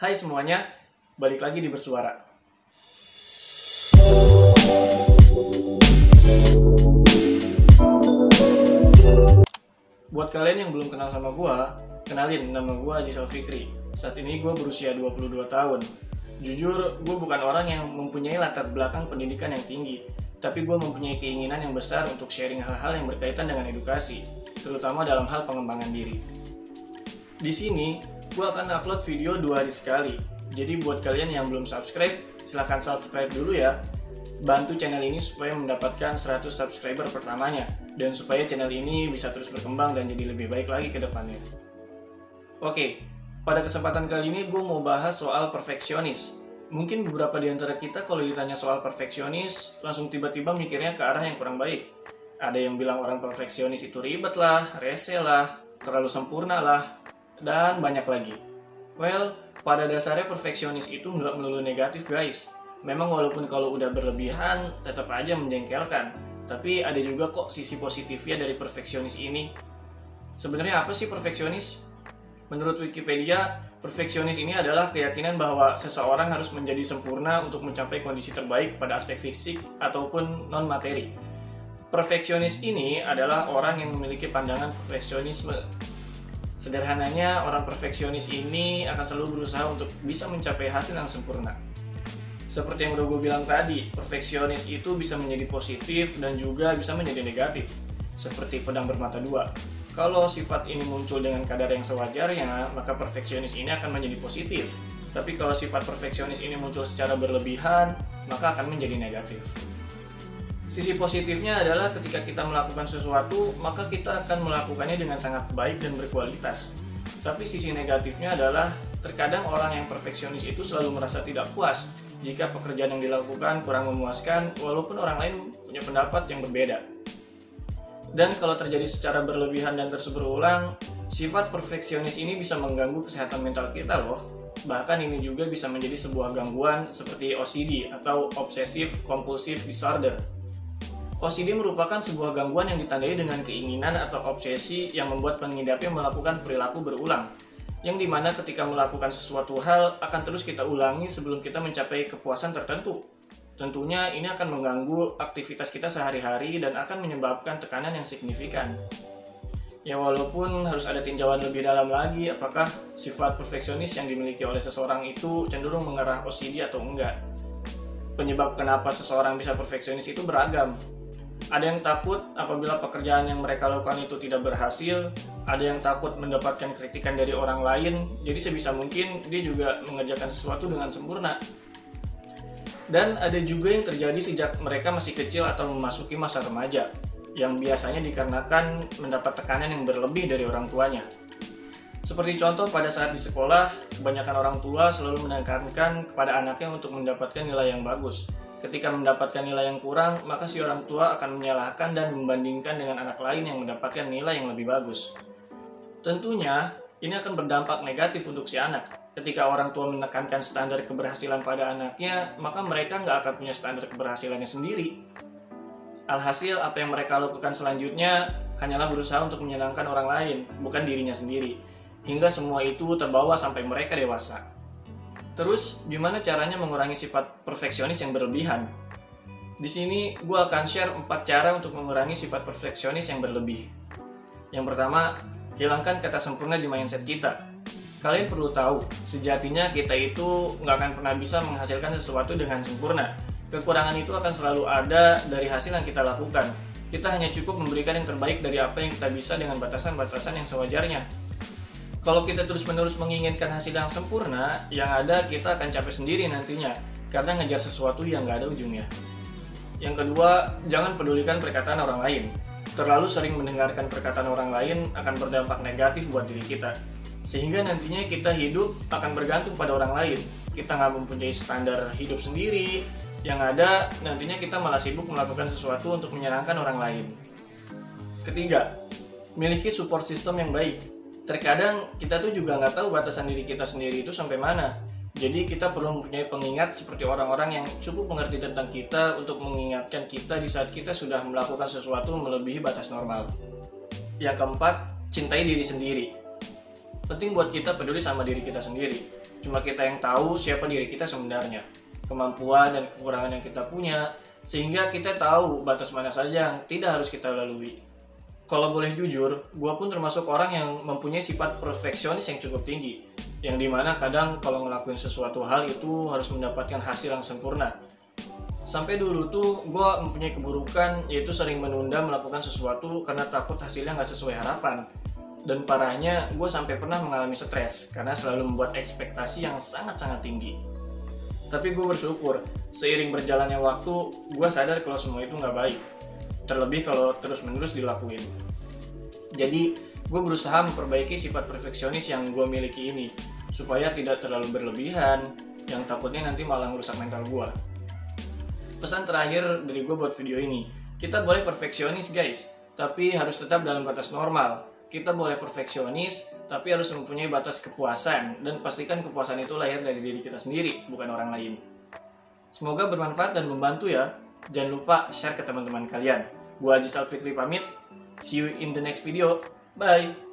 Hai semuanya, balik lagi di Bersuara. Buat kalian yang belum kenal sama gua, kenalin nama gua Haji Fikri. Saat ini gua berusia 22 tahun. Jujur, gue bukan orang yang mempunyai latar belakang pendidikan yang tinggi, tapi gue mempunyai keinginan yang besar untuk sharing hal-hal yang berkaitan dengan edukasi, terutama dalam hal pengembangan diri. Di sini, gue akan upload video dua hari sekali, jadi buat kalian yang belum subscribe, silahkan subscribe dulu ya. Bantu channel ini supaya mendapatkan 100 subscriber pertamanya, dan supaya channel ini bisa terus berkembang dan jadi lebih baik lagi ke depannya. Oke, pada kesempatan kali ini gue mau bahas soal perfeksionis. Mungkin beberapa di antara kita kalau ditanya soal perfeksionis, langsung tiba-tiba mikirnya ke arah yang kurang baik. Ada yang bilang orang perfeksionis itu ribet lah, rese lah, terlalu sempurna lah, dan banyak lagi. Well, pada dasarnya perfeksionis itu nggak melulu negatif guys. Memang walaupun kalau udah berlebihan, tetap aja menjengkelkan. Tapi ada juga kok sisi positifnya dari perfeksionis ini. Sebenarnya apa sih perfeksionis? Menurut Wikipedia, perfeksionis ini adalah keyakinan bahwa seseorang harus menjadi sempurna untuk mencapai kondisi terbaik pada aspek fisik ataupun non-materi. Perfeksionis ini adalah orang yang memiliki pandangan perfeksionisme. Sederhananya, orang perfeksionis ini akan selalu berusaha untuk bisa mencapai hasil yang sempurna. Seperti yang udah gue bilang tadi, perfeksionis itu bisa menjadi positif dan juga bisa menjadi negatif. Seperti pedang bermata dua. Kalau sifat ini muncul dengan kadar yang sewajarnya, maka perfeksionis ini akan menjadi positif. Tapi kalau sifat perfeksionis ini muncul secara berlebihan, maka akan menjadi negatif. Sisi positifnya adalah ketika kita melakukan sesuatu, maka kita akan melakukannya dengan sangat baik dan berkualitas. Tapi sisi negatifnya adalah terkadang orang yang perfeksionis itu selalu merasa tidak puas jika pekerjaan yang dilakukan kurang memuaskan walaupun orang lain punya pendapat yang berbeda. Dan kalau terjadi secara berlebihan dan terus berulang, sifat perfeksionis ini bisa mengganggu kesehatan mental kita loh. Bahkan ini juga bisa menjadi sebuah gangguan seperti OCD atau Obsessive Compulsive Disorder. OCD merupakan sebuah gangguan yang ditandai dengan keinginan atau obsesi yang membuat pengidapnya melakukan perilaku berulang yang di mana ketika melakukan sesuatu hal akan terus kita ulangi sebelum kita mencapai kepuasan tertentu. Tentunya ini akan mengganggu aktivitas kita sehari-hari dan akan menyebabkan tekanan yang signifikan. Ya walaupun harus ada tinjauan lebih dalam lagi apakah sifat perfeksionis yang dimiliki oleh seseorang itu cenderung mengarah OCD atau enggak. Penyebab kenapa seseorang bisa perfeksionis itu beragam, ada yang takut apabila pekerjaan yang mereka lakukan itu tidak berhasil, ada yang takut mendapatkan kritikan dari orang lain, jadi sebisa mungkin dia juga mengerjakan sesuatu dengan sempurna. Dan ada juga yang terjadi sejak mereka masih kecil atau memasuki masa remaja, yang biasanya dikarenakan mendapat tekanan yang berlebih dari orang tuanya. Seperti contoh pada saat di sekolah, kebanyakan orang tua selalu menekankan kepada anaknya untuk mendapatkan nilai yang bagus, Ketika mendapatkan nilai yang kurang, maka si orang tua akan menyalahkan dan membandingkan dengan anak lain yang mendapatkan nilai yang lebih bagus. Tentunya, ini akan berdampak negatif untuk si anak. Ketika orang tua menekankan standar keberhasilan pada anaknya, maka mereka nggak akan punya standar keberhasilannya sendiri. Alhasil, apa yang mereka lakukan selanjutnya hanyalah berusaha untuk menyenangkan orang lain, bukan dirinya sendiri. Hingga semua itu terbawa sampai mereka dewasa. Terus, gimana caranya mengurangi sifat perfeksionis yang berlebihan? Di sini, gue akan share 4 cara untuk mengurangi sifat perfeksionis yang berlebih. Yang pertama, hilangkan kata sempurna di mindset kita. Kalian perlu tahu, sejatinya kita itu nggak akan pernah bisa menghasilkan sesuatu dengan sempurna. Kekurangan itu akan selalu ada dari hasil yang kita lakukan. Kita hanya cukup memberikan yang terbaik dari apa yang kita bisa dengan batasan-batasan yang sewajarnya kalau kita terus-menerus menginginkan hasil yang sempurna, yang ada kita akan capek sendiri nantinya karena ngejar sesuatu yang nggak ada ujungnya. Yang kedua, jangan pedulikan perkataan orang lain. Terlalu sering mendengarkan perkataan orang lain akan berdampak negatif buat diri kita. Sehingga nantinya kita hidup akan bergantung pada orang lain. Kita nggak mempunyai standar hidup sendiri. Yang ada, nantinya kita malah sibuk melakukan sesuatu untuk menyenangkan orang lain. Ketiga, miliki support system yang baik terkadang kita tuh juga nggak tahu batasan diri kita sendiri itu sampai mana. Jadi kita perlu mempunyai pengingat seperti orang-orang yang cukup mengerti tentang kita untuk mengingatkan kita di saat kita sudah melakukan sesuatu melebihi batas normal. Yang keempat, cintai diri sendiri. Penting buat kita peduli sama diri kita sendiri. Cuma kita yang tahu siapa diri kita sebenarnya, kemampuan dan kekurangan yang kita punya, sehingga kita tahu batas mana saja yang tidak harus kita lalui. Kalau boleh jujur, gue pun termasuk orang yang mempunyai sifat perfeksionis yang cukup tinggi, yang di mana kadang kalau ngelakuin sesuatu hal itu harus mendapatkan hasil yang sempurna. Sampai dulu tuh gue mempunyai keburukan yaitu sering menunda melakukan sesuatu karena takut hasilnya nggak sesuai harapan. Dan parahnya, gue sampai pernah mengalami stres karena selalu membuat ekspektasi yang sangat-sangat tinggi. Tapi gue bersyukur, seiring berjalannya waktu, gue sadar kalau semua itu nggak baik. Terlebih kalau terus-menerus dilakuin. Jadi, gue berusaha memperbaiki sifat perfeksionis yang gue miliki ini, supaya tidak terlalu berlebihan, yang takutnya nanti malah merusak mental gue. Pesan terakhir dari gue buat video ini, kita boleh perfeksionis guys, tapi harus tetap dalam batas normal kita boleh perfeksionis, tapi harus mempunyai batas kepuasan dan pastikan kepuasan itu lahir dari diri kita sendiri, bukan orang lain. Semoga bermanfaat dan membantu ya. Jangan lupa share ke teman-teman kalian. Gua Haji Salfikri pamit. See you in the next video. Bye.